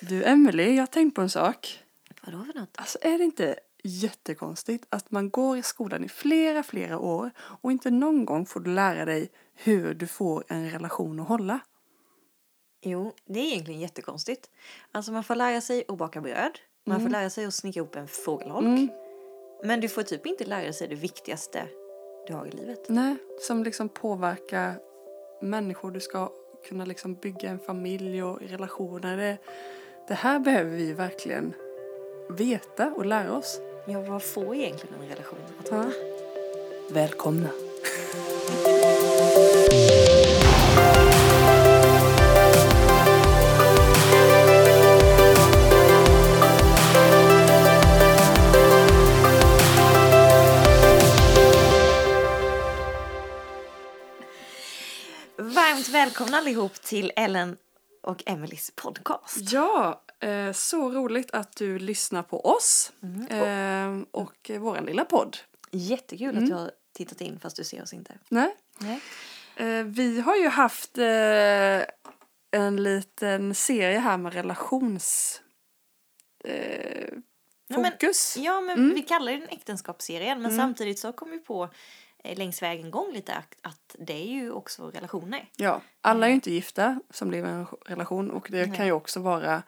Du Emelie, jag har tänkt på en sak. Vadå för något? Alltså är det inte jättekonstigt att man går i skolan i flera, flera år och inte någon gång får du lära dig hur du får en relation att hålla? Jo, det är egentligen jättekonstigt. Alltså man får lära sig att baka bröd. Man får lära sig att snicka ihop en fågelholk. Mm. Men du får typ inte lära sig det viktigaste du har i livet. Nej, som liksom påverkar människor. Du ska kunna liksom bygga en familj och relationer. Det, det här behöver vi verkligen veta och lära oss. Ja, vad får egentligen en relation att Ja. hålla? Välkomna. Välkomna allihop till Ellen och Emelies podcast. Ja, eh, så roligt att du lyssnar på oss Mm. eh, och eh, vår lilla podd. Jättekul Mm. att du har tittat in fast du ser oss inte. Nej. Nej. Eh, vi har ju haft en liten serie här med relations... Eh, Ja, men-. Ja, men Mm. vi kallar det en äktenskapsserien men samtidigt så kom vi på längs vägen gång lite att, att det är ju också relationer. Ja, alla är ju inte gifta som lever i en relation och det Nej. kan ju också vara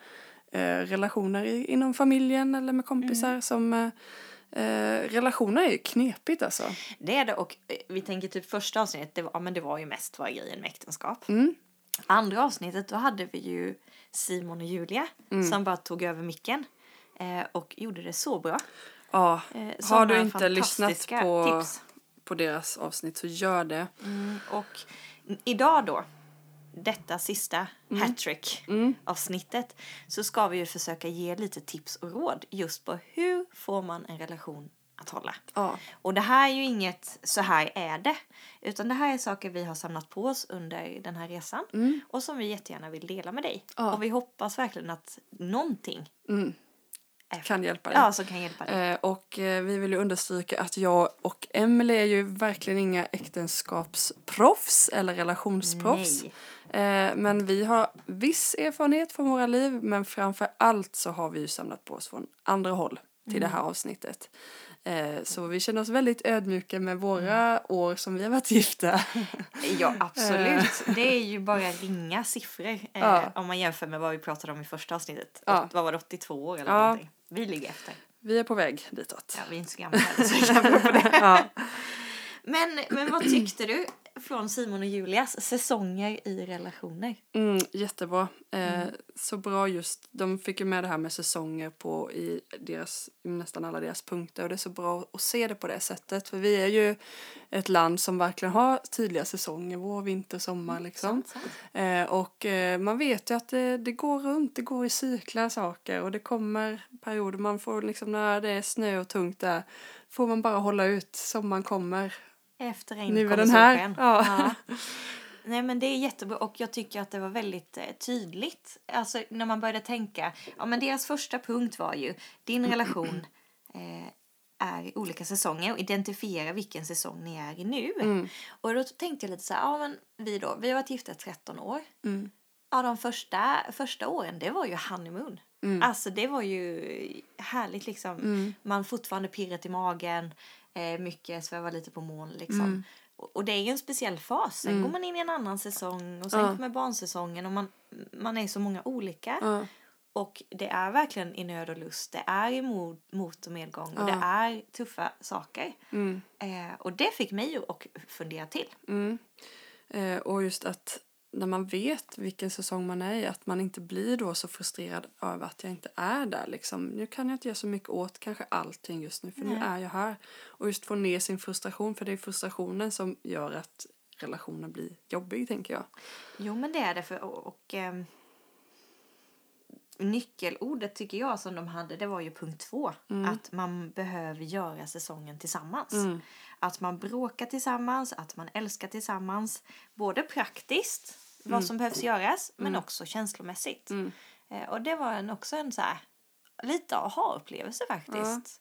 eh, relationer i, inom familjen eller med kompisar Mm. som eh, eh, relationer är ju knepigt alltså. Det är det och eh, vi tänker typ första avsnittet, det var, ja, men det var ju mest vad grejen med äktenskap. Mm. Andra avsnittet då hade vi ju Simon och Julia Mm. som bara tog över micken eh, och gjorde det så bra. Ja, Eh, har du inte lyssnat på, tips. På deras avsnitt så gör det. Mm, och idag då, detta sista hattrick Mm. avsnittet så ska vi ju försöka ge lite tips och råd just på hur får man en relation att hålla. Ja. Och det här är ju inget så här är det. Utan det här är saker vi har samlat på oss under den här resan. Mm. Och som vi jättegärna vill dela med dig. Ja. Och vi hoppas verkligen att någonting Mm. Kan hjälpa dig. ja, som kan hjälpa dig. Eh, och eh, vi vill ju understryka att jag och Emelie är ju verkligen inga äktenskapsproffs eller relationsproffs. Eh, men vi har viss erfarenhet från våra liv men framför allt så har vi ju samlat på oss från andra håll till det här avsnittet. Eh, så vi känner oss väldigt ödmjuka med våra år som vi har varit gifta. Ja, absolut. Det är ju bara ringa siffror Ja. om man jämför med vad vi pratade om i första avsnittet. Ja. Vad var det, 82 år eller Ja. någonting? Vi ligger efter. vi är på väg ditåt. Ja, vi är inte så gamla så bero på det. Ja. Men, men vad tyckte du från Simon och Julias säsonger i relationer? Mm, jättebra. Eh, Så bra just, de fick ju med det här med säsonger på i deras, i nästan alla deras punkter och det är så bra att se det på det sättet för vi är ju ett land som verkligen har tydliga säsonger, vår, vinter, sommar liksom. Sant, sant. Eh, och eh, man vet ju att det, det går runt, det går i cyklar saker och det kommer perioder man får liksom när det är snö och tungt där får man bara hålla ut, sommaren kommer. Efter regn Nu är den här. solsken. Ja. Nej men det är jättebra och jag tycker att det var väldigt eh, tydligt. Alltså när man började tänka, ja men deras första punkt var ju din relation eh, är olika säsonger och identifiera vilken säsong ni är i nu. Mm. Och då tänkte jag lite så här, ja men vi då, vi har varit gifta i 13 år. Mm. Ja de första, första åren det var ju honeymoon. Mm. Alltså det var ju härligt liksom. Mm. Man fortfarande pirret i magen, eh, mycket svävar lite på moln liksom. Mm. Och, och det är ju en speciell fas. Sen Mm. går man in i en annan säsong och sen Ja. kommer barnsäsongen och man, man är så många olika. Ja. Och det är verkligen i nöd och lust. Det är i mot, mot och medgång och Ja. det är tuffa saker. Mm. Eh, och det fick mig att fundera till. Mm. Eh, och just att när man vet vilken säsong man är i, att man inte blir då så frustrerad över att jag inte är där. Liksom. Nu kan jag inte göra så mycket åt kanske allting just nu, för nu Nej. är jag här. Och just få ner sin frustration, för det är frustrationen som gör att relationen blir jobbig, tänker jag. Jo men det är det för och, och ehm, nyckelordet tycker jag som de hade det var ju punkt två. Att man behöver göra säsongen tillsammans. Mm. Att man bråkar tillsammans, att man älskar tillsammans. Både praktiskt, vad som behövs göras, men också känslomässigt. Mm. Eh, och det var en, också en så här, lite aha-upplevelse faktiskt.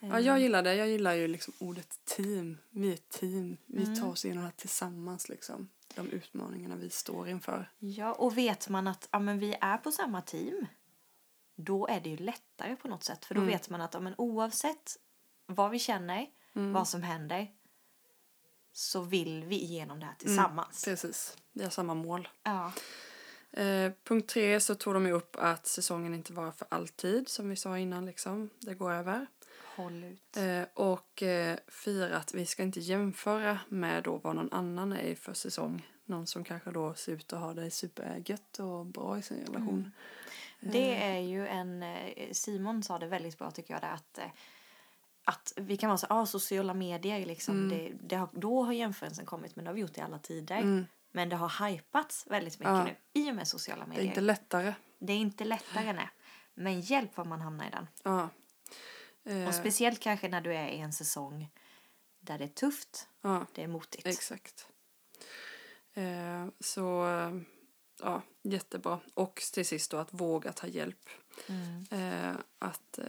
Ja, jag gillar det. Jag gillar ju liksom ordet team. Vi är ett team. Vi tar oss igenom det här tillsammans liksom. de utmaningarna vi står inför. Ja, och vet man att ja, men vi är på samma team, då är det ju lättare på något sätt. För då Mm. vet man att ja, men oavsett vad vi känner, Mm. vad som händer, så vill vi igenom det här tillsammans. Precis, vi har samma mål. Ja. Eh, punkt tre så tog de ju upp att säsongen inte var för alltid, som vi sa innan. Liksom. Det går över. Håll ut. Eh, och eh, fyra att vi ska inte jämföra med då vad någon annan är för säsong. Någon som kanske då ser ut att ha det supergött och bra i sin relation. Det är ju en, eh, Simon sa det väldigt bra tycker jag, att, eh, att vi kan vara så ah, sociala medier liksom, det, det har, då har jämförelsen kommit men det har vi gjort i alla tider. Mm. Men det har hypats väldigt mycket Ja. nu i och med sociala Det medier. är inte lättare. Det är inte lättare nej. Men hjälp vad man hamnar i den. Ja. Eh, Och speciellt kanske när du är i en säsong där det är tufft, ja. det är motigt. Exakt. Eh, så ja, jättebra. Och till sist då att våga ta hjälp. Mm. Eh, att eh,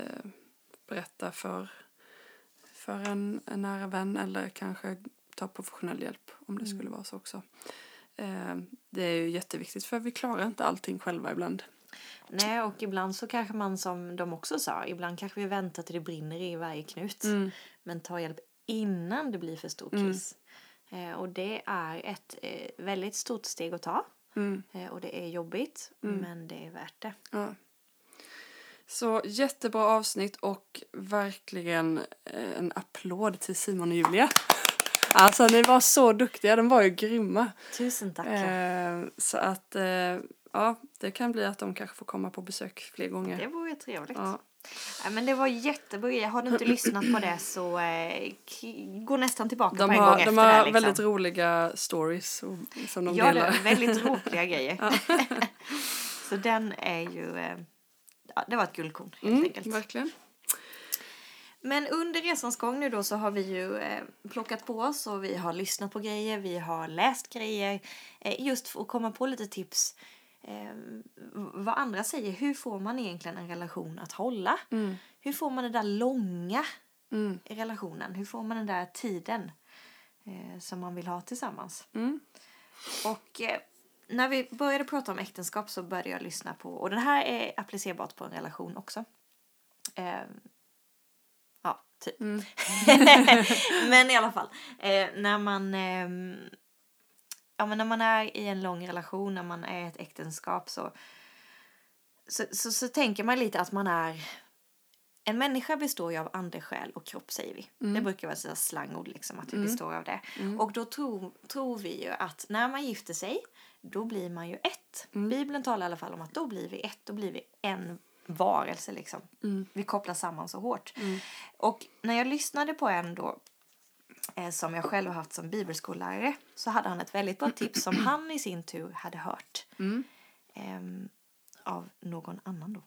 berätta för, för en, en nära vän eller kanske ta professionell hjälp om det skulle vara så också. Eh, det är ju jätteviktigt för vi klarar inte allting själva ibland. Nej, och ibland så kanske man som de också sa, ibland kanske vi väntar till det brinner i varje knut. Mm. Men ta hjälp innan det blir för stor kris. Eh, och det är ett eh, väldigt stort steg att ta. Mm. Eh, och det är jobbigt, men det är värt det. Ja. Så jättebra avsnitt och verkligen eh, en applåd till Simon och Julia. Alltså ni var så duktiga, de var ju grymma. Tusen tack. Eh, så att eh, ja, det kan bli att de kanske får komma på besök fler gånger. Det vore trevligt. Ja. Ja, men det var jättebra. Har du inte lyssnat på det så eh, gå nästan tillbaka De på en gång har, efter de det. har här, Liksom. väldigt roliga stories som de Ja, det delar. är väldigt roliga grejer. så den är ju... Ja, det var ett guldkorn helt Mm, enkelt. verkligen. Men under resans gång nu då så har vi ju eh, plockat på oss och vi har lyssnat på grejer, vi har läst grejer. Eh, just för att komma på lite tips. Eh, vad andra säger, hur får man egentligen en relation att hålla? Mm. Hur får man det där långa Mm. i relationen? Hur får man den där tiden eh, som man vill ha tillsammans? Mm. Och eh, när vi började prata om äktenskap så började jag lyssna på, och den här är applicerbart på en relation också. Eh, ja, typ. Mm. men i alla fall, eh, när man ehm, ja, men när man är i en lång relation, när man är i ett äktenskap så, så, så, så tänker man lite att man är en människa består ju av ande, själ och kropp säger vi. Det brukar vara ett slangord liksom att vi består av det. Och då tror, tror vi ju att när man gifter sig då blir man ju ett. Bibeln talar i alla fall om att då blir vi ett, då blir vi en varelse liksom. Vi kopplar samman så hårt. Och när jag lyssnade på en då eh, som jag själv har haft som bibelskollärare så hade han ett väldigt bra tips som han i sin tur hade hört. Ehm, av någon annan då.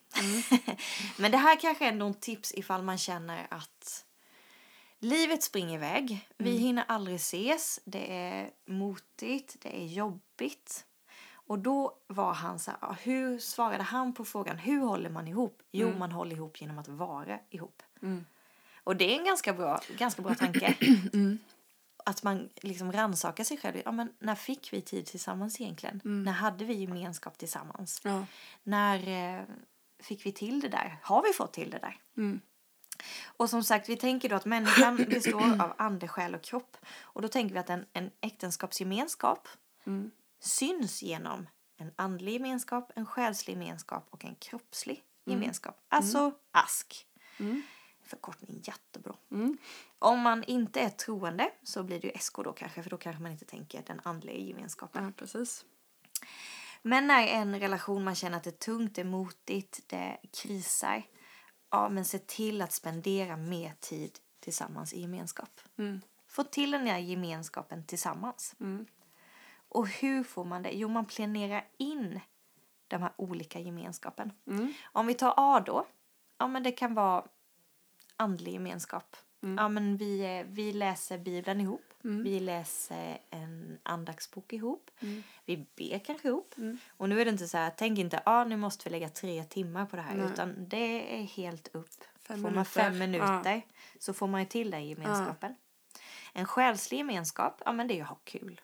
Men det här kanske är någon tips ifall man känner att livet springer iväg. Vi hinner aldrig ses. Det är motigt. Det är jobbigt. Och då var han så här, hur svarade han på frågan, hur håller man ihop? Jo, man håller ihop genom att vara ihop. Och det är en ganska bra, ganska bra tanke. Att man liksom rannsakar sig själv. Ja, men när fick vi tid tillsammans egentligen? När hade vi gemenskap tillsammans? Ja. När eh, fick vi till det där? Har vi fått till det där? Mm. Och som sagt, vi tänker då att människan består av ande, själ och kropp. Och då tänker vi att en, en äktenskapsgemenskap Mm. syns genom en andlig gemenskap, en själslig gemenskap och en kroppslig gemenskap. Alltså ASK. Mm. Förkortning jättebra. Mm. Om man inte är troende så blir det ju SK då kanske, för då kanske man inte tänker den andliga gemenskapen. ja, precis. Men när en relation man känner att det är tungt, det är motigt, det krisar. Ja, men se till att spendera mer tid tillsammans i gemenskap. Mm. Få till den här gemenskapen tillsammans. Mm. Och hur får man det? Jo, man planerar in de här olika gemenskapen. Mm. Om vi tar A då. Ja, men det kan vara andlig gemenskap. Mm. Ja, men vi, vi läser Bibeln ihop. Vi läser en andaktsbok ihop. Mm. Vi ber kanske ihop. Och nu är det inte så här, tänk inte, ja ah, nu måste vi lägga tre timmar på det här. Nej. Utan det är helt upp. Fem får man minuter. fem minuter så får man ju till den gemenskapen. En själslig gemenskap, ja men det är att ha kul.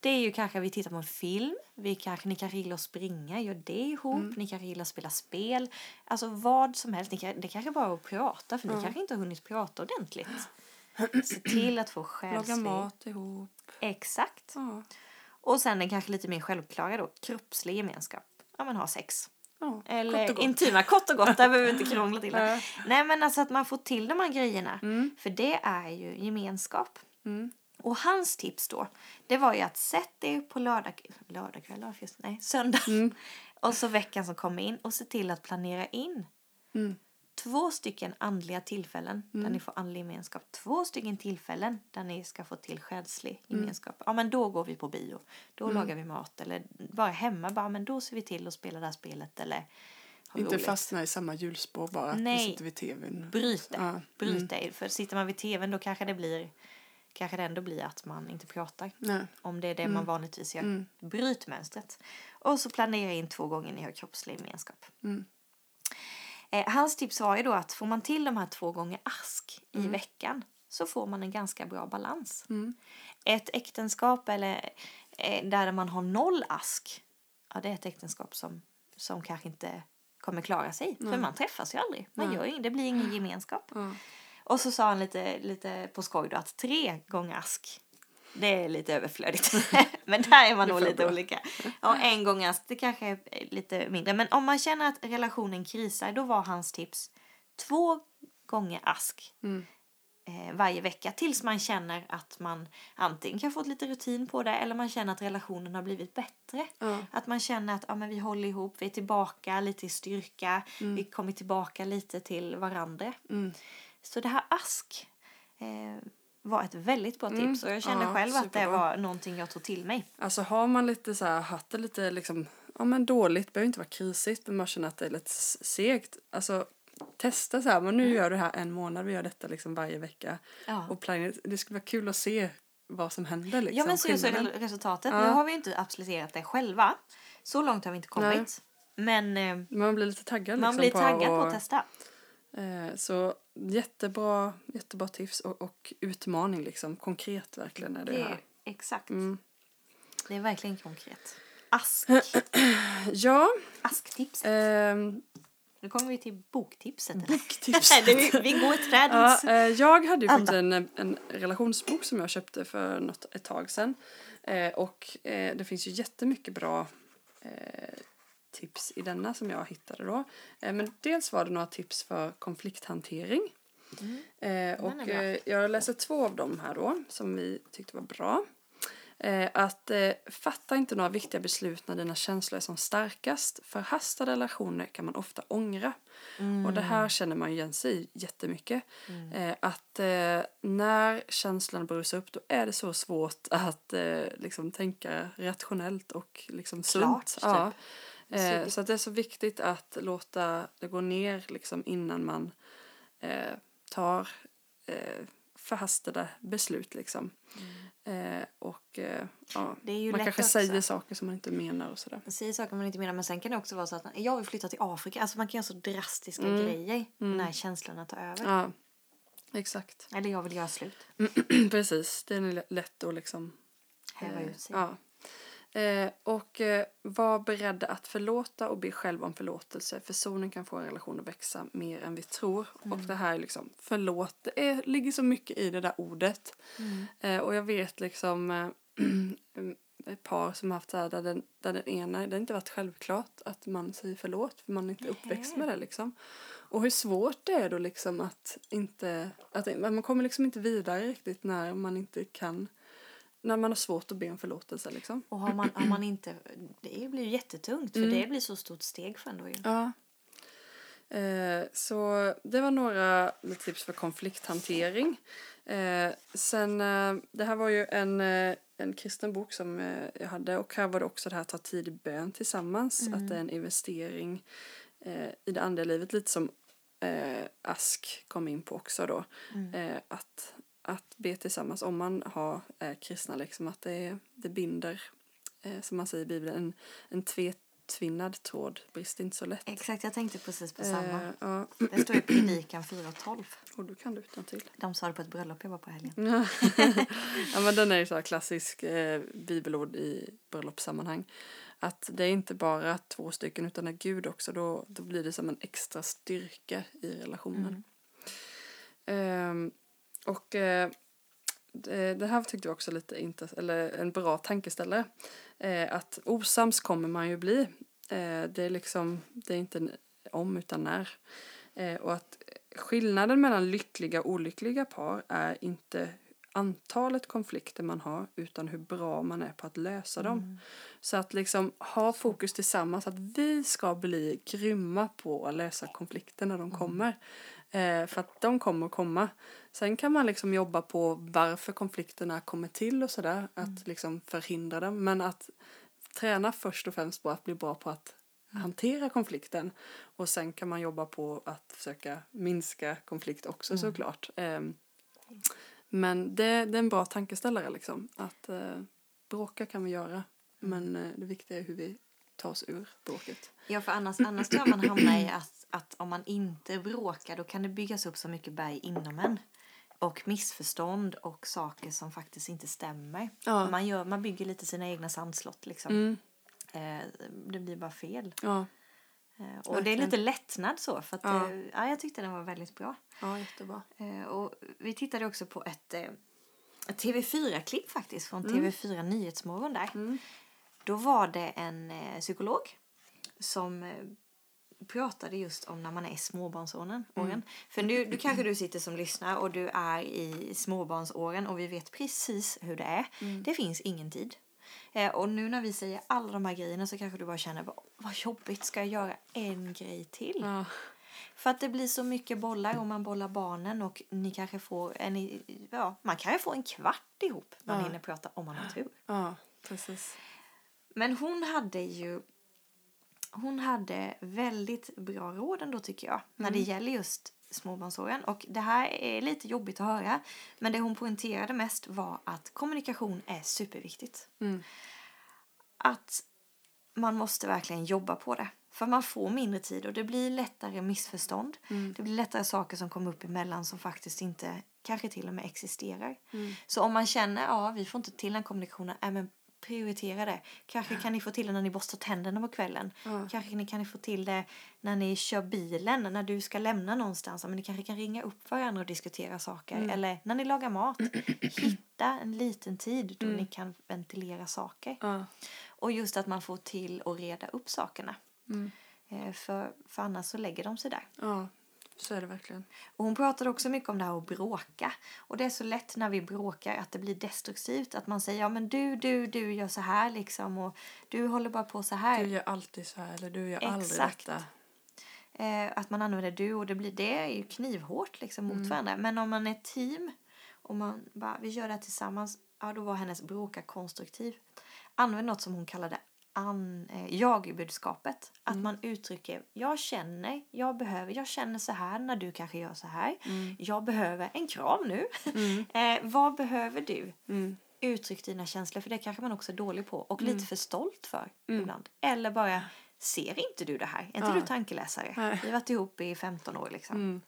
Det är ju kanske vi tittar på en film, vi kanske, ni kanske gillar att springa, gör det ihop, ni kanske gillar att spela spel. Alltså vad som helst, ni kan, det kanske bara är att prata för ni kanske inte har hunnit prata ordentligt. Se till att få Laga själslig. mat ihop. Exakt. Ja. Och sen den kanske lite mer självklara då, kroppslig gemenskap. Ja men ha sex. Ja, Eller kort intima, kort och gott, där behöver vi inte krångla till det. Nej. Nej men alltså att man får till de här grejerna. Mm. För det är ju gemenskap. Mm. Och hans tips då, det var ju att sätt er på lördag, lördagkvällar, just- nej, söndag. Mm. Och så veckan som kommer in och se till att planera in Mm. två stycken andliga tillfällen där ni får andlig gemenskap. Två stycken tillfällen där ni ska få till själslig Mm. gemenskap. Ja men då går vi på bio, då lagar vi mat eller bara hemma, bara men då ser vi till att spela det här spelet eller Inte roligt. fastna i samma hjulspår bara. Nej. Vi sitter vid tvn. Bryt det. Ja. Mm. Bryt det. För sitter man vid tvn då kanske det blir kanske det ändå blir att man inte pratar. Nej. Om det är det Mm. man vanligtvis gör. Bryt mönstret. Och så planera in två gånger ni har kroppslig gemenskap. Mm. Eh, hans tips var ju då att får man till de här två gånger ask Mm. i veckan så får man en ganska bra balans. Mm. Ett äktenskap eller eh, där man har noll ask, ja det är ett äktenskap som, som kanske inte kommer klara sig. För man träffas ju aldrig. Man gör ju, det blir ingen gemenskap. Och så sa han lite, lite på skoj då att tre gånger ask, det är lite överflödigt. Men där är man nog lite bra. olika. Och en gång ask, det kanske är lite mindre. Men om man känner att relationen krisar, då var hans tips två gånger ask Mm. eh, varje vecka. Tills man känner att man antingen kan få lite rutin på det eller man känner att relationen har blivit bättre. Ja. Att man känner att ja, men vi håller ihop, vi är tillbaka lite i styrka, vi kommer tillbaka lite till varandra. Mm. Så det här ask eh, var ett väldigt bra tips och jag kände Ja, själv att det superbra. var någonting jag tog till mig. Alltså har man lite så här, haft det lite liksom, ja men dåligt, behöver inte vara krisigt, men man känner att det är lite segt. Alltså testa så här, men nu gör du det här en månad, vi gör detta liksom varje vecka. Ja. Och planera, det skulle vara kul att se vad som händer liksom. ja men så, så är skillnaden. det resultatet. Ja. Nu har vi inte absoluterat det själva. Så långt har vi inte kommit. Men eh, Man blir lite taggad man liksom blir på taggad på och- att testa. Eh, så jättebra, jättebra tips och, och utmaning liksom. Konkret verkligen är det, Det här. är, exakt. Mm. Det är verkligen konkret. Ask. Ja, Asktipset. ehm, Nu kommer vi till boktipset. eller? boktipset. Vi, vi går i Ja, trädens... eh, jag hade ju faktiskt en, en relationsbok som jag köpte för något, ett tag sedan. Eh, och eh, det finns ju jättemycket bra tips i denna som jag hittade då. Eh, men dels var det några tips för konflikthantering. Eh, och eh, jag läser två av dem här då som vi tyckte var bra. Att fatta inte några viktiga beslut när dina känslor är som starkast. Förhastade relationer kan man ofta ångra. Och det här känner man ju igen sig i jättemycket. Eh, att när känslorna brusar upp då är det så svårt att liksom tänka rationellt och liksom Klart, sunt. typ. Ja. Eh, Så- det är så viktigt att låta det gå ner liksom innan man eh, tar eh, förhastade beslut liksom. Eh, och eh, ja, Mm. Man kanske också. säger saker som man inte menar och sådär. säger saker man inte menar men sen kan det också vara så att jag vill flytta till Afrika. Alltså man kan göra så drastiska Mm. grejer när känslorna tar över. Ja, exakt. Eller jag vill göra slut. Precis, det är lätt att liksom Häva Eh, ut sig. Ja. Eh, och eh, var beredda att förlåta och be själv om förlåtelse. Försoning kan få en relation att växa mer än vi tror. Och Mm. det här är liksom, förlåt, det är, ligger så mycket i det där ordet. Mm. Eh, och jag vet liksom ett par som har haft så här där den, där den ena, det har inte varit självklart att man säger förlåt för man är inte uppväxt med det liksom. Och hur svårt det är då liksom att inte, att man kommer liksom inte vidare riktigt när man inte kan, när man har svårt att be om förlåtelse liksom. Och har man, har man inte... Det blir ju jättetungt för det blir så stort steg för en ju. Ja. Eh, så det var några tips för konflikthantering. Eh, sen, eh, det här var ju en, eh, en kristen bok som eh, jag hade och här var det också det här att ta tid i bön tillsammans. Att det är en investering eh, i det andliga livet. Lite som Ask kom in på också då. Eh, att, att be tillsammans om man har är kristna liksom att det, det binder, eh, som man säger i Bibeln, en, en tve, tvinnad tråd brister inte så lätt. Exakt, jag tänkte precis på samma. Eh, ja, Det står i Predikan 4.12. och då kan du utan till. De sa det på ett bröllop jag var på helgen. ja men den är ju så klassisk eh, bibelord i bröllopssammanhang. Att det är inte bara två stycken utan är Gud också. Då, då blir det som en extra styrka i relationen. Ehm, och eh, det, det här tyckte jag också lite inte, eller en bra tankeställare. Eh, att osams kommer man ju bli. Eh, det är liksom, det är inte om utan när. Eh, och att skillnaden mellan lyckliga och olyckliga par är inte antalet konflikter man har utan hur bra man är på att lösa dem. Så att liksom ha fokus tillsammans att vi ska bli grymma på att lösa konflikter när de kommer. Eh, för att de kommer att komma. Sen kan man liksom jobba på varför konflikterna kommer till och sådär. Att liksom förhindra dem. Men att träna först och främst på att bli bra på att hantera konflikten. Och sen kan man jobba på att försöka minska konflikt också såklart. Ehm, men det, det är en bra tankeställare liksom. Att eh, bråka kan vi göra. Men eh, det viktiga är hur vi tar oss ur bråket. Ja, för annars, annars jag man hamnar i att, att om man inte bråkar då kan det byggas upp så mycket berg inom en. Och missförstånd och saker som faktiskt inte stämmer. Ja. Man, gör, man bygger lite sina egna sandslott liksom. Mm, Eh, det blir bara fel. ja, Eh, och det är Verkligen. lite lättnad så. För att, Ja. eh, ja, jag tyckte den var väldigt bra. ja, jättebra. Eh, och vi tittade också på ett, eh, ett TV4-klipp faktiskt från Mm. TV4 Nyhetsmorgon där. Då var det en eh, psykolog som pratade just om när man är i småbarnsåren. Mm. För nu, du kanske du sitter som lyssnar och du är i småbarnsåren och vi vet precis hur det är. Mm. Det finns ingen tid. Eh, och nu när vi säger alla de här grejerna så kanske du bara känner "Vad- vad jobbigt, ska jag göra en grej till? Ja, För att det blir så mycket bollar och man bollar barnen och ni kanske får en, ja, man kanske får en kvart ihop. Man Ja. hinner prata om man har tur. ja, precis. Men hon hade ju hon hade väldigt bra råd ändå tycker jag. När det gäller just småbarnsåren. Och det här är lite jobbigt att höra. Men det hon poängterade mest var att kommunikation är superviktigt. Mm. Att man måste verkligen jobba på det. För man får mindre tid och det blir lättare missförstånd. Det blir lättare saker som kommer upp emellan som faktiskt inte kanske till och med existerar. Så om man känner ja vi får inte till den kommunikationen, äh, men prioritera det. Kanske kan ni få till det när ni borstar tänderna på kvällen. Ja. Kanske ni kan ni få till det när ni kör bilen, när du ska lämna någonstans. Men ni kanske kan ringa upp varandra och diskutera saker. Eller när ni lagar mat. Hitta en liten tid då ni kan ventilera saker. Och just att man får till att reda upp sakerna. Eh, För, för annars så lägger de sig där. Så är det verkligen. Och hon pratade också mycket om det här att bråka. Och det är så lätt när vi bråkar att det blir destruktivt. Att man säger ja men du, du, du gör så här liksom. Och du håller bara på så här. Du gör alltid så här eller du gör aldrig Exakt. detta. Eh, att man använder du och det blir det är ju knivhårt liksom Mm. mot varandra. Men om man är ett team och man bara vi gör det här tillsammans. Ja då var hennes bråka konstruktiv. Använd något som hon kallade an, eh, jag-budskapet. Att Mm. man uttrycker jag känner, jag behöver, jag känner så här när du kanske gör så här. Mm. Jag behöver en kram nu. eh, vad behöver du? Mm. Uttryck dina känslor för det kanske man också är dålig på och Mm. lite för stolt för ibland. Eller bara ser inte du det här? Är inte Ja. du tankeläsare? Nej. Vi har varit ihop i 15 år liksom.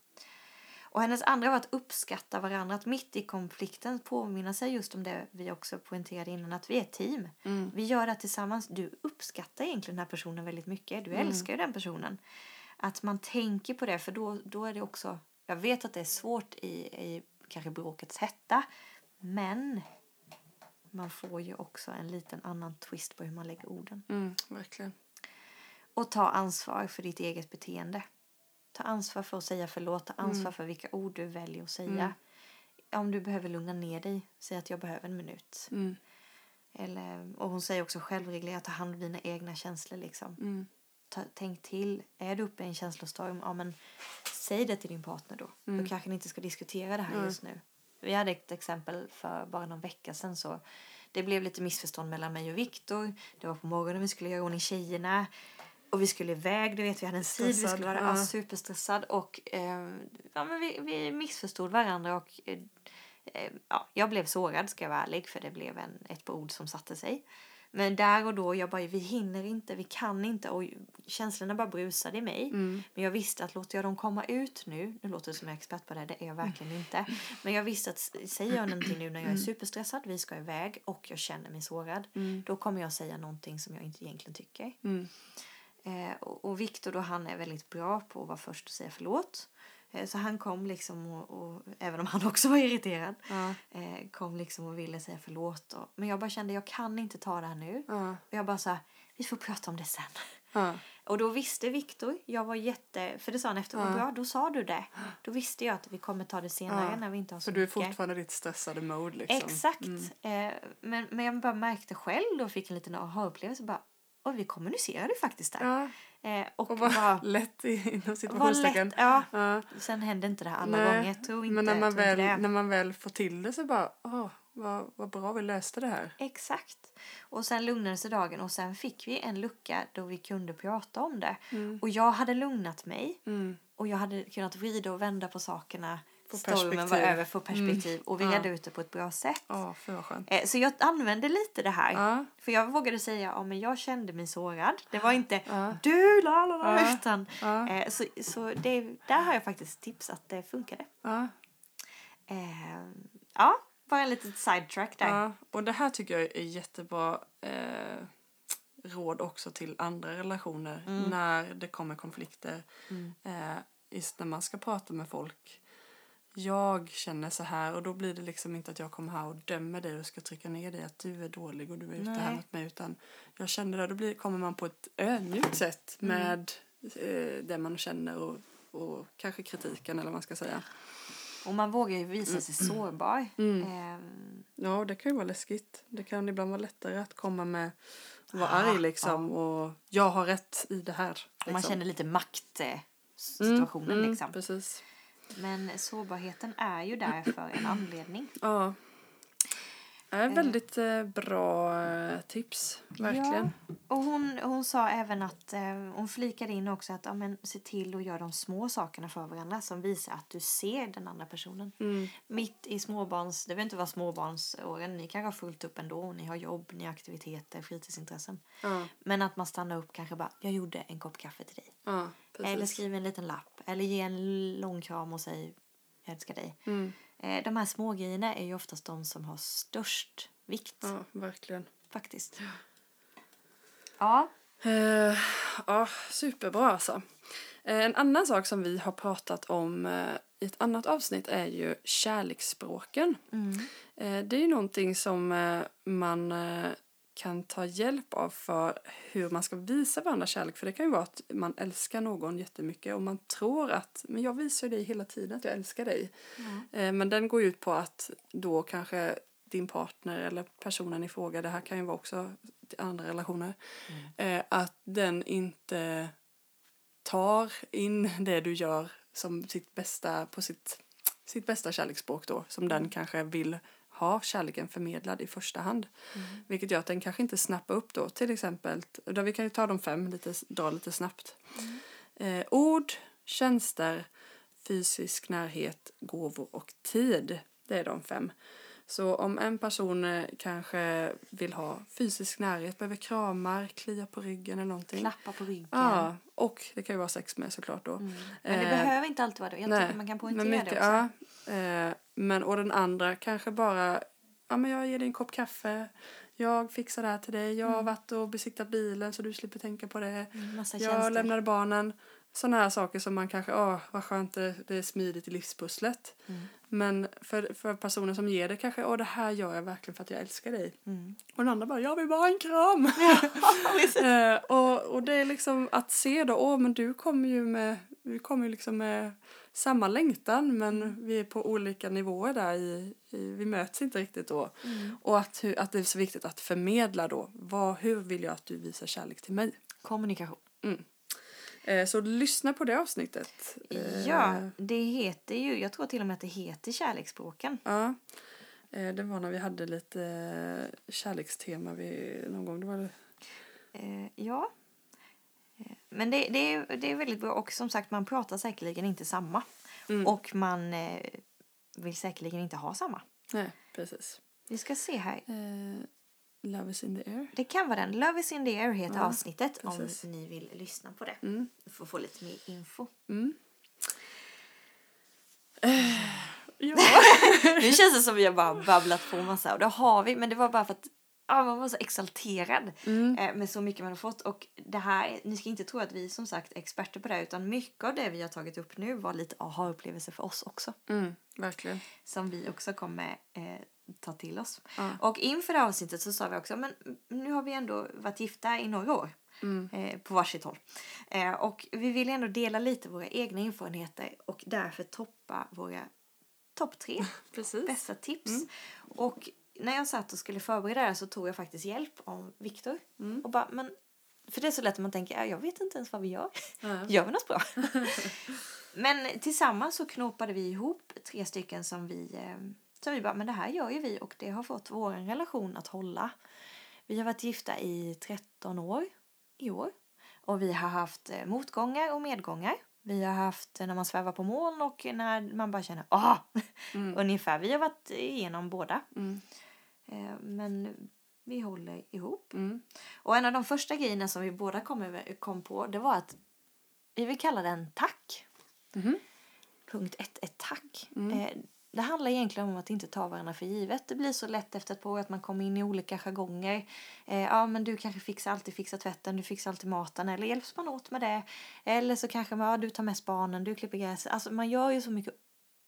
Och hennes andra var att uppskatta varandra, att mitt i konflikten påminna sig just om det vi också poängterade innan, att vi är ett team. Mm. Vi gör det tillsammans. Du uppskattar egentligen den här personen väldigt mycket. Du Mm. älskar ju den personen. Att man tänker på det, för då, då är det också... Jag vet att det är svårt i, i kanske bråkets hetta, men man får ju också en liten annan twist på hur man lägger orden. Mm, verkligen. Och ta ansvar för ditt eget beteende. Ta ansvar för att säga förlåt. Ta ansvar för vilka ord du väljer att säga. Om du behöver lugna ner dig, säg att jag behöver en minut. Mm. Eller, och hon säger också självreglera, ta hand om dina egna känslor. Liksom. Mm. Ta, tänk till, är du uppe i en känslostorm, ja, men säg det till din partner då. Då kanske ni inte ska diskutera det här just nu. Vi hade ett exempel för bara någon vecka sedan. Så det blev lite missförstånd mellan mig och Viktor. Det var på morgonen vi skulle göra ordning tjejerna. Och vi skulle iväg, du vet, vi hade en tid, vi skulle vara ja. superstressad. Och eh, ja, men vi, vi missförstod varandra och eh, eh, ja, jag blev sårad ska jag vara ärlig för det blev en, ett ord som satte sig. Men där och då, jag bara, vi hinner inte, vi kan inte. Och känslorna bara brusade i mig. Mm. Men jag visste att låter jag dem komma ut nu, nu låter det som jag är expert på det, det är jag verkligen inte. Men jag visste att säger jag någonting nu när jag är superstressad, vi ska iväg och jag känner mig sårad. Då kommer jag säga någonting som jag inte egentligen tycker. Mm. Eh, och och Viktor då, han är väldigt bra på att vara först och säga förlåt. Eh, så han kom liksom och, och även om han också var irriterad, Ja. eh, kom liksom och ville säga förlåt. Och, men jag bara kände, jag kan inte ta det här nu. Ja. Och jag bara sa, vi får prata om det sen. Ja. Och då visste Viktor, jag var jätte, för det sa han efter, vad bra, då sa du det. Då visste jag att vi kommer ta det senare Ja. när vi inte har så Så du är fortfarande i ditt stressade mode liksom? Exakt. Eh, men, men jag bara märkte själv då, fick en liten aha-upplevelse, bara, oj vi kommunicerade faktiskt där. Ja. Eh, och Och vad bara, lätt i- inom situationstecken. ja. Ja. Sen hände inte det här alla Nej, gånger, tror inte, Men när man, väl, när man väl får till det så bara, åh, vad, vad bra vi löste det här. Exakt. Och sen lugnade sig dagen och sen fick vi en lucka då vi kunde prata om det. Och jag hade lugnat mig Mm. och jag hade kunnat vrida och vända på sakerna. Stormen var över, få perspektiv och vi Ja. redde ut det på ett bra sätt. Ja. Eh, Så jag använde lite det här. Ja. För jag vågade säga, ja men jag kände mig sårad. Det var inte du la la la utan eh, så, så det, där har jag faktiskt tips att det funkade. Ja. Eh, ja, bara en liten sidetrack där. Och det här tycker jag är jättebra eh, råd också till andra relationer när det kommer konflikter. Eh, just när man ska prata med folk. Jag känner så här och då blir det liksom inte att jag kommer här och dömer dig och ska trycka ner dig att du är dålig och du är ute här Nej. mot mig utan jag känner det, då blir, kommer man på ett ödmjukt sätt med eh, det man känner och, och kanske kritiken eller vad man ska säga. Och man vågar ju visa sig sårbar. Mm. Eh, Ja, det kan ju vara läskigt. Det kan ibland vara lättare att komma med vara Ah, arg liksom och jag har rätt i det här. och Liksom. man känner lite maktsituationen Mm, mm, liksom. Precis. Men sårbarheten är ju där för en anledning. Ja. Är väldigt eh, bra eh, tips, verkligen. Ja. Och hon, hon sa även att eh, hon flikade in också att ja, men, se till att göra de små sakerna för varandra som visar att du ser den andra personen. Mm. Mitt i småbarns, det behöver inte vara småbarnsåren, ni kanske har fullt upp ändå, ni har jobb, ni har aktiviteter, fritidsintressen. Ja, Men att man stannar upp kanske bara, jag gjorde en kopp kaffe till dig. ja. Eller skriver en liten lapp. Eller ge en lång kram och säg jag älskar dig. Mm. Eh, de här små grejerna är ju oftast de som har störst vikt. Ja, verkligen. Faktiskt. Ja. Eh, ja, superbra alltså. Eh, en annan sak som vi har pratat om eh, i ett annat avsnitt är ju kärleksspråken. Mm. Eh, det är ju någonting som eh, man kan ta hjälp av för hur man ska visa varandra kärlek. För det kan ju vara att man älskar någon jättemycket och man tror att men jag visar dig hela tiden att jag älskar dig. Eh, men den går ut på att då kanske din partner eller personen i fråga, det här kan ju vara också andra relationer, eh, att den inte tar in det du gör som sitt bästa på sitt, sitt bästa kärleksspråk då, som den kanske vill ha kärleken förmedlad i första hand. Vilket gör att den kanske inte snappar upp då, till exempel, då vi kan ju ta de fem, lite, dra lite snabbt. Eh, ord, tjänster, fysisk närhet, gåvor och tid. Det är de fem. Så om en person eh, kanske vill ha fysisk närhet, behöver kramar, klia på ryggen eller någonting. Klappa på ryggen. Ja, och det kan ju vara sex med såklart då. Mm. Men det Eh, behöver inte alltid vara det. Jag tycker man kan poängtera det också. Ja, eh, men och den andra kanske bara, ja men jag ger dig en kopp kaffe, jag fixar det här till dig, jag har varit och besiktat bilen så du slipper tänka på det. Mm, Massa Jag tjänster. lämnade barnen. Sådana här saker som man kanske, åh vad skönt det, det är smidigt i livspusslet. Mm. Men för, för personen som ger det kanske, åh det här gör jag verkligen för att jag älskar dig. Mm. Och den andra bara, jag vill bara ha en kram. eh, och, och det är liksom att se då, åh men du kommer ju med, vi kommer liksom med samma längtan men vi är på olika nivåer där i, i vi möts inte riktigt då. Mm. Och att, att det är så viktigt att förmedla då, vad, hur vill jag att du visar kärlek till mig? Kommunikation. Eh, så lyssna på det avsnittet. Eh, Ja, det heter ju, jag tror till och med att det heter kärleksspråken. Ja. Eh, det var när vi hade lite kärlekstema vi, någon gång. Det var ja. Men det, det, är, det är väldigt bra och som sagt man pratar säkerligen inte samma. Mm. Och man eh, vill säkerligen inte ha samma. Nej, precis. Vi ska se här. Eh, Love is in the air. Det kan vara den. Love is in the air heter Ja, avsnittet precis. om ni vill lyssna på det. Mm. För att få lite mer info. Mm. Ja. Nu känns det som vi har bara babblat på massa och det har vi men det var bara för att ja, man var så exalterad Mm. eh, med så mycket man har fått och det här, ni ska inte tro att vi som sagt är experter på det utan mycket av det vi har tagit upp nu var lite aha-upplevelser för oss också Mm, verkligen. som vi också kommer eh, ta till oss. Ja. Och inför det här avsnittet så sa vi också men nu har vi ändå varit gifta i några år Mm. eh, på varsitt håll. Eh, och vi vill ändå dela lite våra egna erfarenheter och därför toppa våra topp tre Precis. bästa tips. Och när jag satt och skulle förbereda det här så tog jag faktiskt hjälp av Viktor. Mm. Och bara, men, för det är så lätt att man tänker, "Ja, jag vet inte ens vad vi gör. Ja. Gör vi något bra? men tillsammans så knåpade vi ihop tre stycken som vi, eh, som vi bara, men det här gör ju vi och det har fått vår relation att hålla. Vi har varit gifta i 13 år i år. Och vi har haft eh, motgångar och medgångar. Vi har haft eh, när man svävar på moln och när man bara känner ah Mm. Ungefär. Vi har varit igenom båda. Mm. Eh, Men vi håller ihop. Mm. Och en av de första grejerna som vi båda kom, över, kom på det var att vi vill kalla den tack. Mhm. Punkt ett är tack. Mm. Eh, Det handlar egentligen om att inte ta varandra för givet. Det blir så lätt efter ett par år att man kommer in i olika jargonger. Eh, ja, men du kanske fixar alltid fixar tvätten, du fixar alltid maten eller hjälps man åt med det. Eller så kanske man, ja, du tar mest barnen, du klipper gräset. Alltså man gör ju så mycket,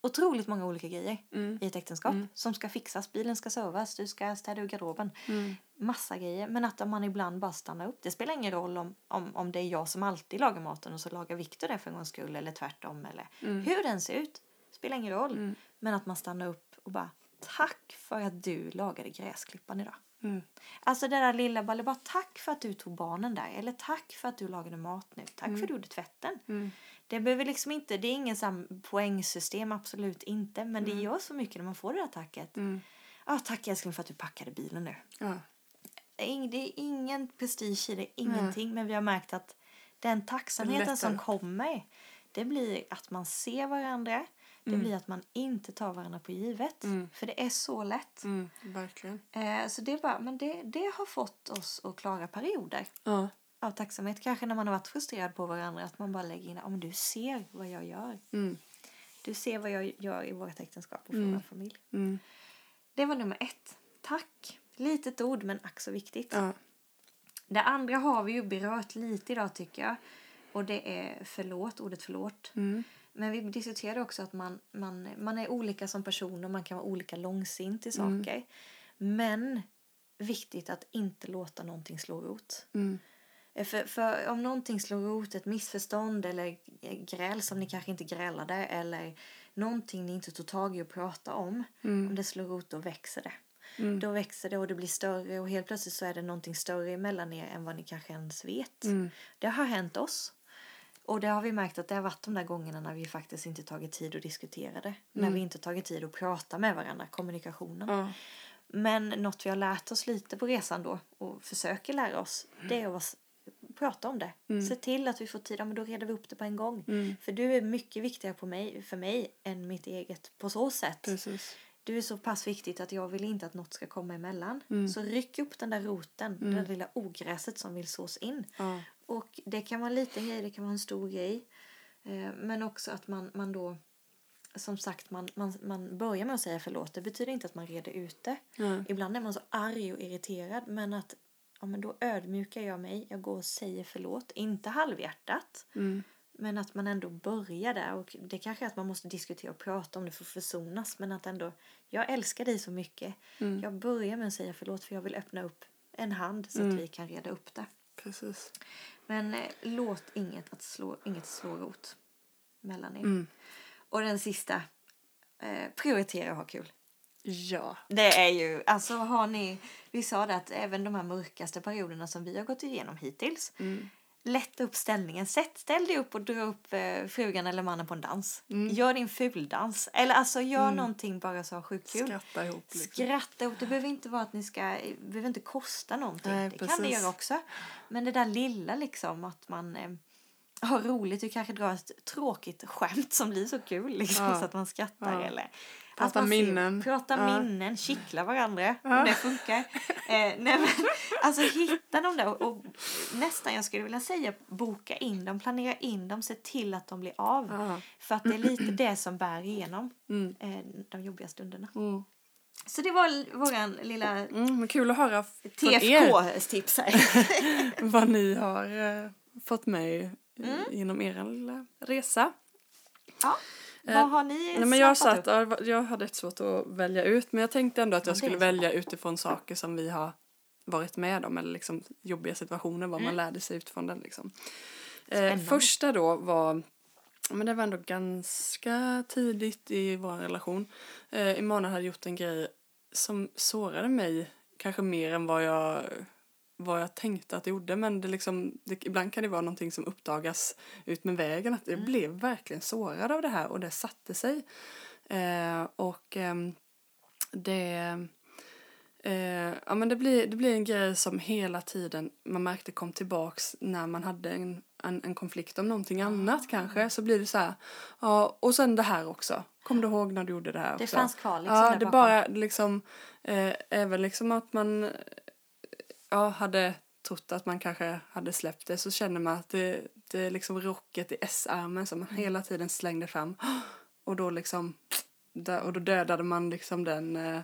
otroligt många olika grejer Mm. i ett äktenskap Mm. som ska fixas. Bilen ska servas, du ska städa ur garderoben. Mm. Massa grejer. Men att man ibland bara stannar upp. Det spelar ingen roll om, om, om det är jag som alltid lagar maten och så lagar Viktor det för en gångs skull eller tvärtom. Eller Mm. hur den ser ut. Spelar ingen roll. Mm. Men att man stannar upp och bara tack för att du lagade gräsklippan idag. Mm. Alltså det där lilla, bara, bara tack för att du tog barnen där. Eller tack för att du lagade mat nu. Tack för att du gjorde tvätten. Mm. Det behöver liksom inte, det är ingen sam poängsystem, absolut inte. Men det gör så mycket när man får det där tacket. Mm. Ah, tack älskling för att du packade bilen nu. Ja. Det är, ingen prestige i det, ingenting. Men vi har märkt att den tacksamheten som kommer, det blir att man ser varandra. Det blir att man inte tar varandra på givet. Mm. För det är så lätt. Mm. Verkligen. Eh, så det, är bara, men det, det har fått oss att klara perioder Ja. Av tacksamhet. Kanske när man har varit frustrerad på varandra. Att man bara lägger in, om du ser vad jag gör. Mm. Du ser vad jag gör i vårt äktenskap och Mm. vår familj. Mm. Det var nummer ett. Tack. Litet ord men ack så viktigt. Ja. Det andra har vi ju berört lite idag tycker jag. Och det är förlåt, ordet förlåt. Mm. Men vi diskuterade också att man, man, man är olika som personer, man kan vara olika långsint i saker. Men viktigt att inte låta någonting slå rot. Mm. Eh, För, för om någonting slår rot, ett missförstånd eller gräl som ni kanske inte grälade eller någonting ni inte tog tag i och pratade om. Om det slår rot då växer det. Mm. Då växer det och det blir större och helt plötsligt så är det någonting större emellan er än vad ni kanske ens vet. Mm. Det har hänt oss. Och det har vi märkt att det har varit de där gångerna när vi faktiskt inte tagit tid att diskutera det. När vi inte tagit tid att prata med varandra, kommunikationen. Ja. Men något vi har lärt oss lite på resan då och försöker lära oss det är att prata om det. Se till att vi får tid, ja, men då reder vi upp det på en gång. För du är mycket viktigare på mig, för mig än mitt eget på så sätt. Precis. Du är så pass viktigt att jag vill inte att något ska komma emellan. Så ryck upp den där roten, det där lilla ogräset som vill sås in. Ja. Och det kan vara en liten grej, det kan vara en stor grej. Eh, men också att man, man då, som sagt, man, man, man börjar med att säga förlåt. Det betyder inte att man reder ut det. Ja. Ibland är man så arg och irriterad, men att ja, men då ödmjukar jag mig. Jag går och säger förlåt. Inte halvhjärtat, Mm. men att man ändå börjar där. Och det kanske är att man måste diskutera och prata om det för att försonas. Men att ändå, jag älskar dig så mycket. Mm. Jag börjar med att säga förlåt för jag vill öppna upp en hand så att vi kan reda upp det. Precis. Men eh, låt inget, att slå, inget slå rot mellan er. Mm. Och den sista, eh, prioritera och ha kul. Ja. Det är ju, alltså har ni, vi sa det att även de här mörkaste perioderna som vi har gått igenom hittills, Mm. lätta upp ställningen. Sätt, ställ dig upp och dra upp eh, frugan eller mannen på en dans. Mm. Gör din fuldans. Eller alltså gör någonting bara så sjukt kul. Skratta ihop liksom. Skratta ihop. Det behöver inte vara att ni ska, det behöver inte kosta någonting. Nej, det kan det precis. göra också. Men det där lilla liksom att man, eh, ha roligt. Du kanske drar ett tråkigt skämt som blir så kul liksom, Ja. så att man skrattar. Ja. Eller Prata att man ser- minnen. Prata Ja. minnen, kittla varandra om det funkar. eh, nej, men, alltså hitta dem där och, och nästan jag skulle vilja säga boka in dem, planera in dem, se till att de blir av. För att det är lite det som bär igenom Mm. eh, de jobbiga stunderna. Mm. Så det var våran lilla Mm, men kul att höra TFK-tips här. vad ni har eh, fått med Mm. genom er lilla resa. ja. Eh, Vad har ni Nej, men jag, satt, upp? jag hade ett svårt att välja ut men jag tänkte ändå att Ja, jag skulle välja utifrån saker som vi har varit med om eller liksom jobbiga situationer, vad man Mm. lärde sig utifrån den. Liksom. Eh, första då var, men det var ändå ganska tidigt i vår relation. Eh, Emanuel hade gjort en grej som sårade mig kanske mer än vad jag vad jag tänkte att det gjorde men det liksom, det, ibland kan det vara någonting som uppdagas ut med vägen att jag Mm. blev verkligen sårad av det här och det satte sig. Eh, och ehm, det Eh, ja men det blir, det blir en grej som hela tiden man märkte kom tillbaks när man hade en, en, en konflikt om någonting annat kanske. Så blir det så här, ja och sen det här också. Kommer du ihåg när du gjorde det här också? Det fanns kvar liksom Ja, det bakom. bara liksom, eh, även liksom att man eh, ja, hade trott att man kanske hade släppt det så känner man att det, det är liksom rocket i S-armen som Mm. man hela tiden slängde fram. Och då liksom, och då dödade man liksom den eh,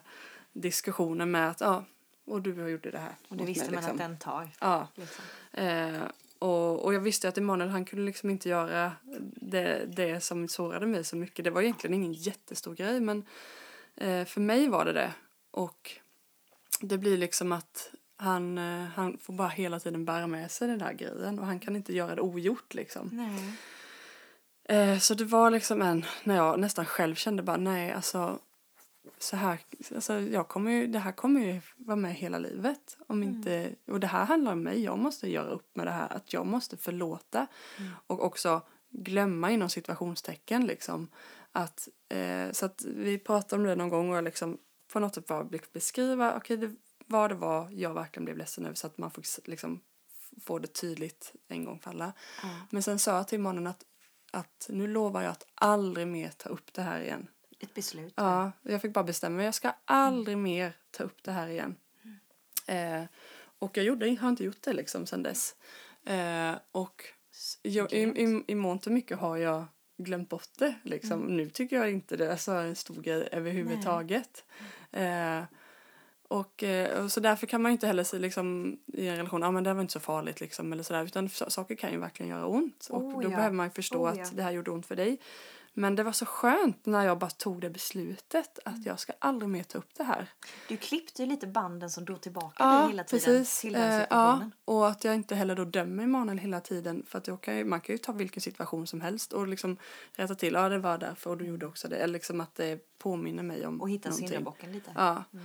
diskussionen med att ja, och du har gjort det här. Och det visste mig, man liksom. att den tar. Ja, Liksom. eh, och, och jag visste att Emanuel han kunde liksom inte göra det, det som sårade mig så mycket. Det var egentligen ingen jättestor grej men eh, för mig var det det. Och det blir liksom att han, eh, han får bara hela tiden bära med sig den där grejen och han kan inte göra det ogjort liksom. Nej. Eh, så det var liksom en, när jag nästan själv kände bara nej alltså så här, alltså jag kommer ju, det här kommer ju vara med hela livet. Om inte, och det här handlar om mig, jag måste göra upp med det här, att jag måste förlåta. Och också glömma inom situationstecken liksom. Att, eh, så att vi pratade om det någon gång och jag liksom på något sätt bara beskriva, okej det, vad det var jag verkligen blev ledsen över så att man får liksom få det tydligt en gång för alla. Ja. Men sen sa jag till mannen att, att nu lovar jag att aldrig mer ta upp det här igen. Ett beslut. Ja, jag fick bara bestämma mig. Jag ska aldrig mer ta upp det här igen. Eh, och jag gjorde, har inte gjort det liksom sen dess. Eh, och jag, i, i, i mångt och mycket har jag glömt bort det. Liksom. Nu tycker jag inte det är en stor grej överhuvudtaget. Eh, och, eh, och så därför kan man inte heller se liksom, i en relation, ja ah, men det var inte så farligt liksom eller sådär utan saker kan ju verkligen göra ont och Oh, då ja. behöver man förstå Oh, ja. att det här gjorde ont för dig. Men det var så skönt när jag bara tog det beslutet Mm. att jag ska aldrig mer ta upp det här. Du klippte ju lite banden som drog tillbaka Ja, dig hela tiden precis. till den Eh, situationen. ja, och att jag inte heller då dömer Emanuel hela tiden för att jag kan man kan ju ta vilken situation som helst och liksom rätta till, ja det var därför och du gjorde också det. Eller liksom att det påminner mig om Och hitta syndabocken lite. Ja. Eh,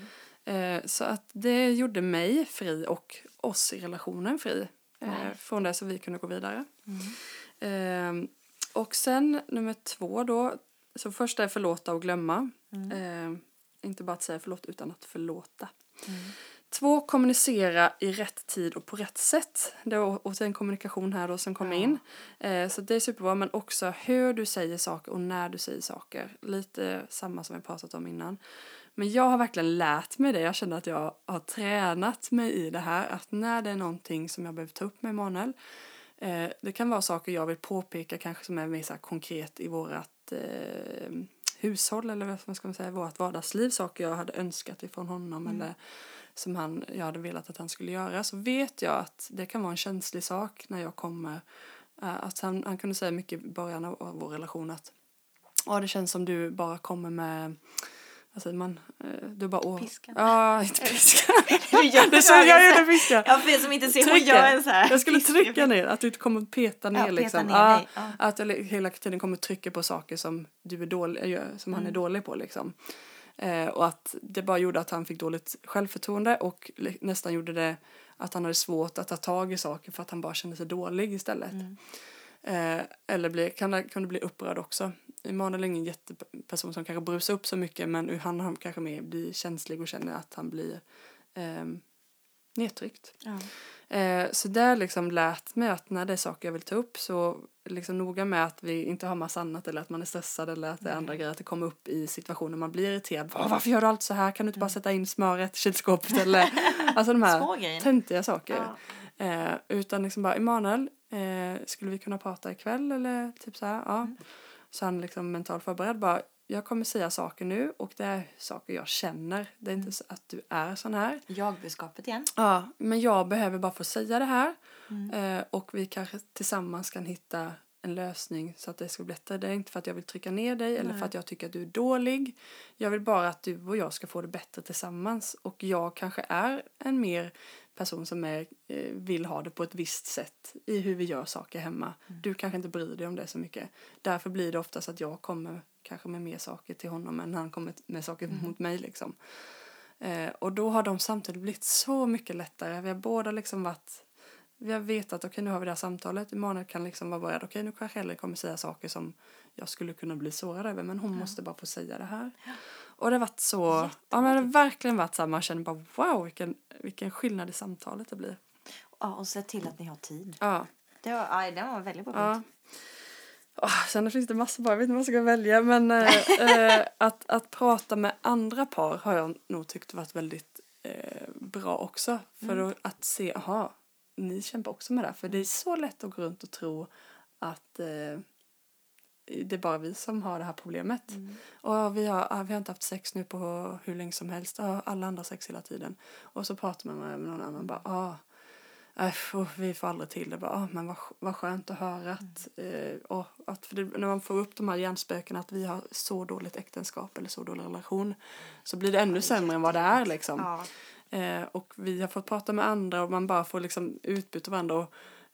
så att det gjorde mig fri och oss i relationen fri. Eh, Nej. från det så vi kunde gå vidare. Mm. Eh, och sen nummer två då. Så första är förlåta och glömma. Mm. Eh, inte bara att säga förlåt utan att förlåta. Mm. Två, kommunicera i rätt tid och på rätt sätt. Det är återigen kommunikation här då som kommer Ja. in. Eh, så det är superbra, men också hur du säger saker och när du säger saker. Lite samma som vi pratat om innan. Men jag har verkligen lärt mig det. Jag känner att jag har tränat mig i det här. Att när det är någonting som jag behöver ta upp med Emanuel. Eh, det kan vara saker jag vill påpeka kanske som är mer så konkret i vårat eh, hushåll eller vad ska man säga, vårt vardagsliv. Saker jag hade önskat ifrån honom eller som han, jag hade velat att han skulle göra. Så vet jag att det kan vara en känslig sak när jag kommer. Eh, att han, han kunde säga mycket i början av, av vår relation att ja, det känns som du bara kommer med vad säger man? Eh, Du bara åh. Piskan. Ja, inte piskan. Du gör- det så jag gjorde piskan. Ja, för som inte ser, Trycker. gör en så här. Jag skulle trycka ner, att du kommer peta ner Ja, peta liksom. ner ja, ja. Att jag hela tiden kommer trycka på saker som du är dålig, gör- som han är Mm. dålig på liksom. Eh, och att det bara gjorde att han fick dåligt självförtroende och nästan gjorde det att han hade svårt att ta tag i saker för att han bara kände sig dålig istället. Mm. Eh, eller bli, kan, kan du bli upprörd också. Emanuel är ingen jätteperson som kanske brusar upp så mycket men han kanske mer blir känslig och känner att han blir eh, nedtryckt. Ja. Eh, så där liksom lärt mig att när det är saker jag vill ta upp så liksom noga med att vi inte har massa annat eller att man är stressad eller att det är andra grejer, att det kommer upp i situationer man blir irriterad. Varför gör du allt så här? Kan du inte bara sätta in smöret i kylskåpet eller alltså de här töntiga saker. Ja. Eh, utan liksom bara, Emanuel, eh, skulle vi kunna prata ikväll eller typ så här, ja. Så han liksom mentalt förberedd bara, jag kommer säga saker nu och det är saker jag känner. Det är inte så att du är sån här. Jag-budskapet igen. Ja, men jag behöver bara få säga det här. Eh, och vi kanske tillsammans kan hitta en lösning så att det ska bli bättre. Det är inte för att jag vill trycka ner dig eller för att jag tycker att du är dålig. Jag vill bara att du och jag ska få det bättre tillsammans. Och jag kanske är en mer person som är, eh, vill ha det på ett visst sätt i hur vi gör saker hemma. Du kanske inte bryr dig om det så mycket. Därför blir det oftast att jag kommer kanske med mer saker till honom än han kommer med saker mot mig liksom. Eh, och då har de samtidigt blivit så mycket lättare. Vi har båda liksom varit vi har vetat okej nu har vi det här samtalet. Emanuel kan liksom vara beredd. Okej nu kanske Helle kommer säga saker som jag skulle kunna bli sårad över. Men hon måste bara få säga det här. Och det har varit så. Ja men det har verkligen varit så här. Man känner bara wow vilken, vilken skillnad i samtalet det blir. Ja, och se till att ni har tid. Ja. Det var, aj, det var väldigt bra Ja. Åh, sen finns det massor bara, jag vet inte vad jag ska välja. Men eh, eh, att, att prata med andra par har jag nog tyckt varit väldigt eh, bra också. För då, att se, aha, ni kämpar också med det här. För det är så lätt att gå runt och tro att eh, det är bara vi som har det här problemet. Och vi har, ah, vi har inte haft sex nu på hur länge som helst. Ah, alla andra har sex hela tiden. Och så pratar man med någon annan bara, ah, och vi får aldrig till det. Bara, ah, men vad, vad skönt att höra att, eh, och att för det, när man får upp de här hjärnspökena att vi har så dåligt äktenskap eller så dålig relation så blir det ännu sämre än vad det är liksom. Ja. Eh, och vi har fått prata med andra och man bara får liksom utbyte av varandra och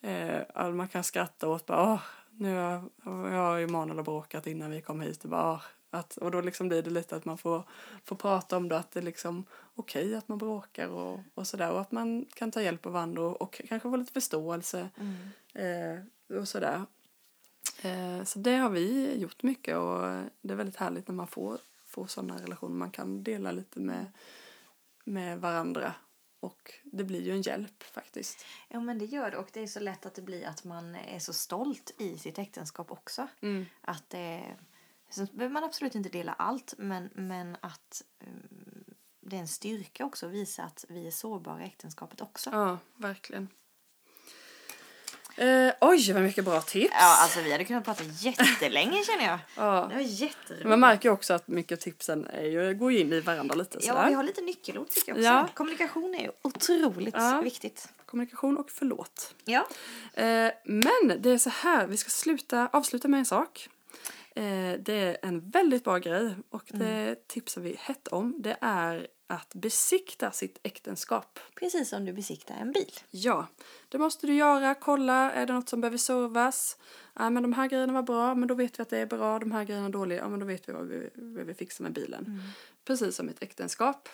eh, man kan skratta åt bara åh, nu har jag Emanuel har bråkat innan vi kom hit. Och bara åh, att, och då liksom blir det lite att man får, får prata om det att det är liksom okej att man bråkar och, och sådär och att man kan ta hjälp av varandra och, och kanske få lite förståelse eh, och sådär. Eh, så det har vi gjort mycket och det är väldigt härligt när man får, får sådana relationer. Man kan dela lite med, med varandra och det blir ju en hjälp faktiskt. Ja men det gör det och det är så lätt att det blir att man är så stolt i sitt äktenskap också. Mm. Att det, så behöver man absolut inte dela allt men, men att um, det är en styrka också att visa att vi är sårbara i äktenskapet också. Ja, verkligen. Eh, oj, vad mycket bra tips! Ja, alltså vi hade kunnat prata jättelänge känner jag. Ja. Det var jätteroligt. Man märker också att mycket av tipsen är ju, går in i varandra lite Ja, sådär. vi har lite nyckelord tycker jag också. Ja. Kommunikation är ju otroligt Ja. viktigt. Kommunikation och förlåt. Ja. Eh, men det är så här, vi ska sluta, avsluta med en sak. Eh, det är en väldigt bra grej och det tipsar vi hett om. Det är att besikta sitt äktenskap. Precis som du besiktar en bil. Ja, det måste du göra. Kolla, är det något som behöver servas? Ja, men de här grejerna var bra, men då vet vi att det är bra. De här grejerna är dåliga, ja men då vet vi vad vi behöver fixa med bilen. Precis som ett äktenskap.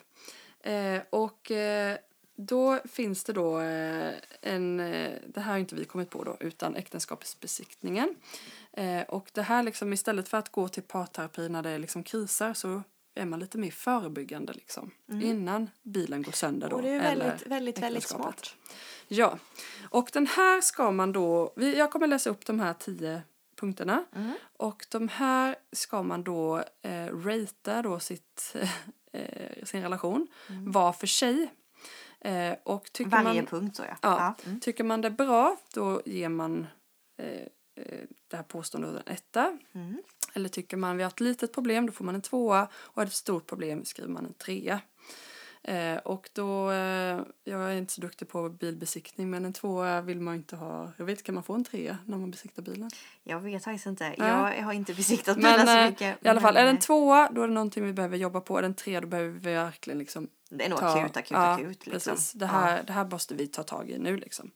Eh, och eh, då finns det då eh, en, eh, det här har inte vi kommit på då, utan äktenskapsbesiktningen. Eh, och det här liksom istället för att gå till parterapi när det är liksom kriser så är man lite mer förebyggande liksom. Innan bilen går sönder då. Och det är väldigt, väldigt, väldigt smart. Ja, och den här ska man då, jag kommer läsa upp de här tio punkterna Mm. och de här ska man då eh, ratea då sitt, eh, sin relation var för sig. Eh, och tycker Mm. Varje man, punkt så ja. Ja, Mm. tycker man det bra då ger man eh, eh, det här påståendet en etta. Mm. Eller tycker man vi har ett litet problem då får man en tvåa och är det ett stort problem skriver man en trea. Eh, och då, eh, jag är inte så duktig på bilbesiktning men en tvåa vill man inte ha. Jag vet, kan man få en trea när man besiktar bilen? Jag vet faktiskt inte. Nej. Jag har inte besiktat bilar Men så eh, mycket. i alla fall, är det en men, tvåa då är det någonting vi behöver jobba på. Är det en trea då behöver vi verkligen liksom Det är nog ta- akut, akut, ja, akut. Liksom. Precis. Det, här, det här måste vi ta tag i nu. Liksom.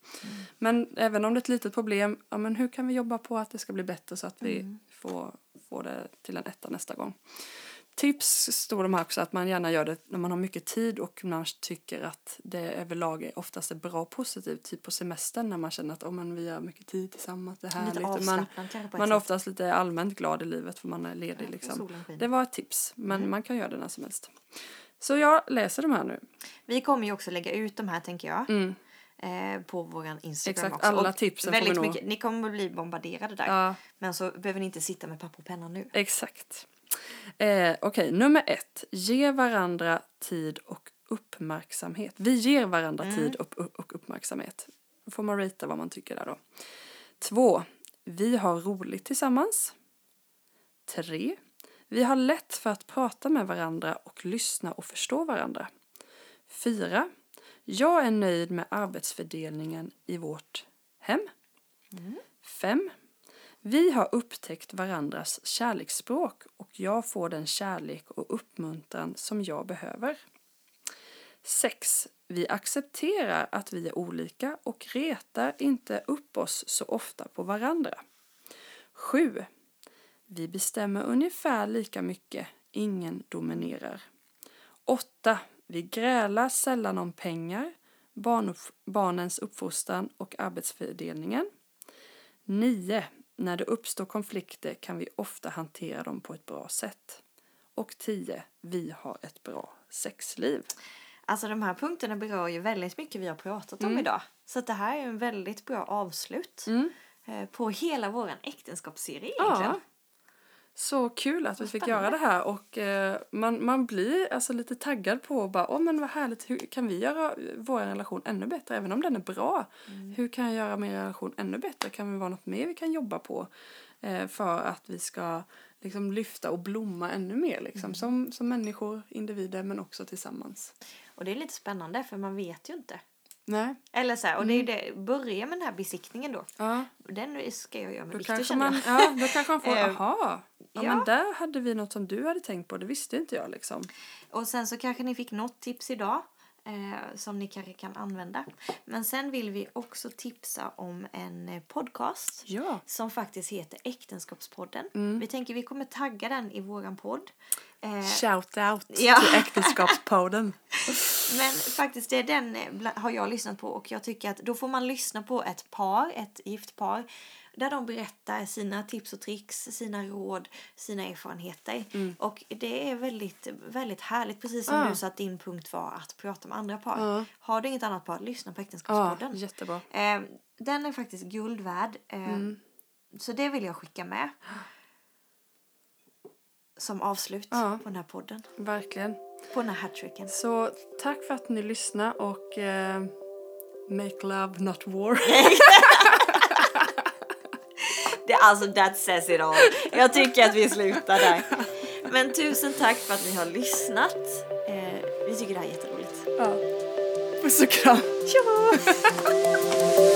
Men även om det är ett litet problem, ja, men hur kan vi jobba på att det ska bli bättre så att vi Mm. får, får det till en etta nästa gång? Tips står de här också att man gärna gör det när man har mycket tid och man tycker att det överlag är oftast är bra och positivt. Typ på semestern när man känner att oh, men vi har mycket tid tillsammans, det är Lite härligt. Och man, man är oftast lite allmänt glad i livet för man är ledig. Ja, liksom. Det var ett tips, men man kan göra det när som helst. Så jag läser de här nu. Vi kommer ju också lägga ut de här tänker jag. Mm. Eh, på våran Instagram Exakt, också. alla Och tipsen väldigt mycket, Ni kommer att bli bombarderade där. Ja, Men så behöver ni inte sitta med papper och penna nu. exakt. Eh, Okej, nummer ett. Ge varandra tid och uppmärksamhet. Vi ger varandra tid och, och uppmärksamhet. Då får man rita vad man tycker där då. Två. Vi har roligt tillsammans. Tre. Vi har lätt för att prata med varandra och lyssna och förstå varandra. Fyra. Jag är nöjd med arbetsfördelningen i vårt hem. Fem. Vi har upptäckt varandras kärleksspråk och jag får den kärlek och uppmuntran som jag behöver. 6. Vi accepterar att vi är olika och retar inte upp oss så ofta på varandra. 7. Vi bestämmer ungefär lika mycket, ingen dominerar. 8. Vi grälar sällan om pengar, barnupp- barnens uppfostran och arbetsfördelningen. 9. När det uppstår konflikter kan vi ofta hantera dem på ett bra sätt. Och 10. Vi har ett bra sexliv. Alltså de här punkterna berör ju väldigt mycket vi har pratat Mm. om idag. Så det här är en väldigt bra avslut eh, på hela våran äktenskapsserie egentligen. Ja. Så kul att vi fick göra det här och eh, man, man blir alltså lite taggad på bara, åh men vad härligt, hur kan vi göra vår relation ännu bättre även om den är bra? Hur kan jag göra min relation ännu bättre? Kan det vara något mer vi kan jobba på eh, för att vi ska liksom lyfta och blomma ännu mer liksom som, som människor, individer men också tillsammans. Och det är lite spännande för man vet ju inte. Nej. Eller så här, och det är ju Mm. det, börja med den här besiktningen då. Ja, Den ska jag göra med då kanske, känner man, jag. ja, då kanske man får, Eh, aha, ja, ja. men där hade vi något som du hade tänkt på, det visste inte jag liksom. Och sen så kanske ni fick något tips idag eh, som ni kanske kan använda. Men sen vill vi också tipsa om en eh, podcast Ja. som faktiskt heter Äktenskapspodden. Mm. Vi tänker vi kommer tagga den i våran podd. Eh, Shout out Ja. till Äktenskapspodden. Men faktiskt det är den eh, har jag lyssnat på och jag tycker att då får man lyssna på ett par, ett gift par där de berättar sina tips och tricks, sina råd, sina erfarenheter. Och det är väldigt, väldigt härligt, precis som Ja. du sa att din punkt var att prata med andra par. Ja. Har du inget annat par, lyssna på Ja, Äktenskapspodden. jättebra. Eh, den är faktiskt guld värd. Eh, Så det vill jag skicka med. Som avslut Ja. på den här podden. Verkligen. På den här hattricken. Så tack för att ni lyssnade och eh, make love not war. Det, alltså that says it all. Jag tycker att vi slutar där. Men tusen tack för att ni har lyssnat. Eh, vi tycker det här är jätteroligt. ja. Puss och kram. Tja!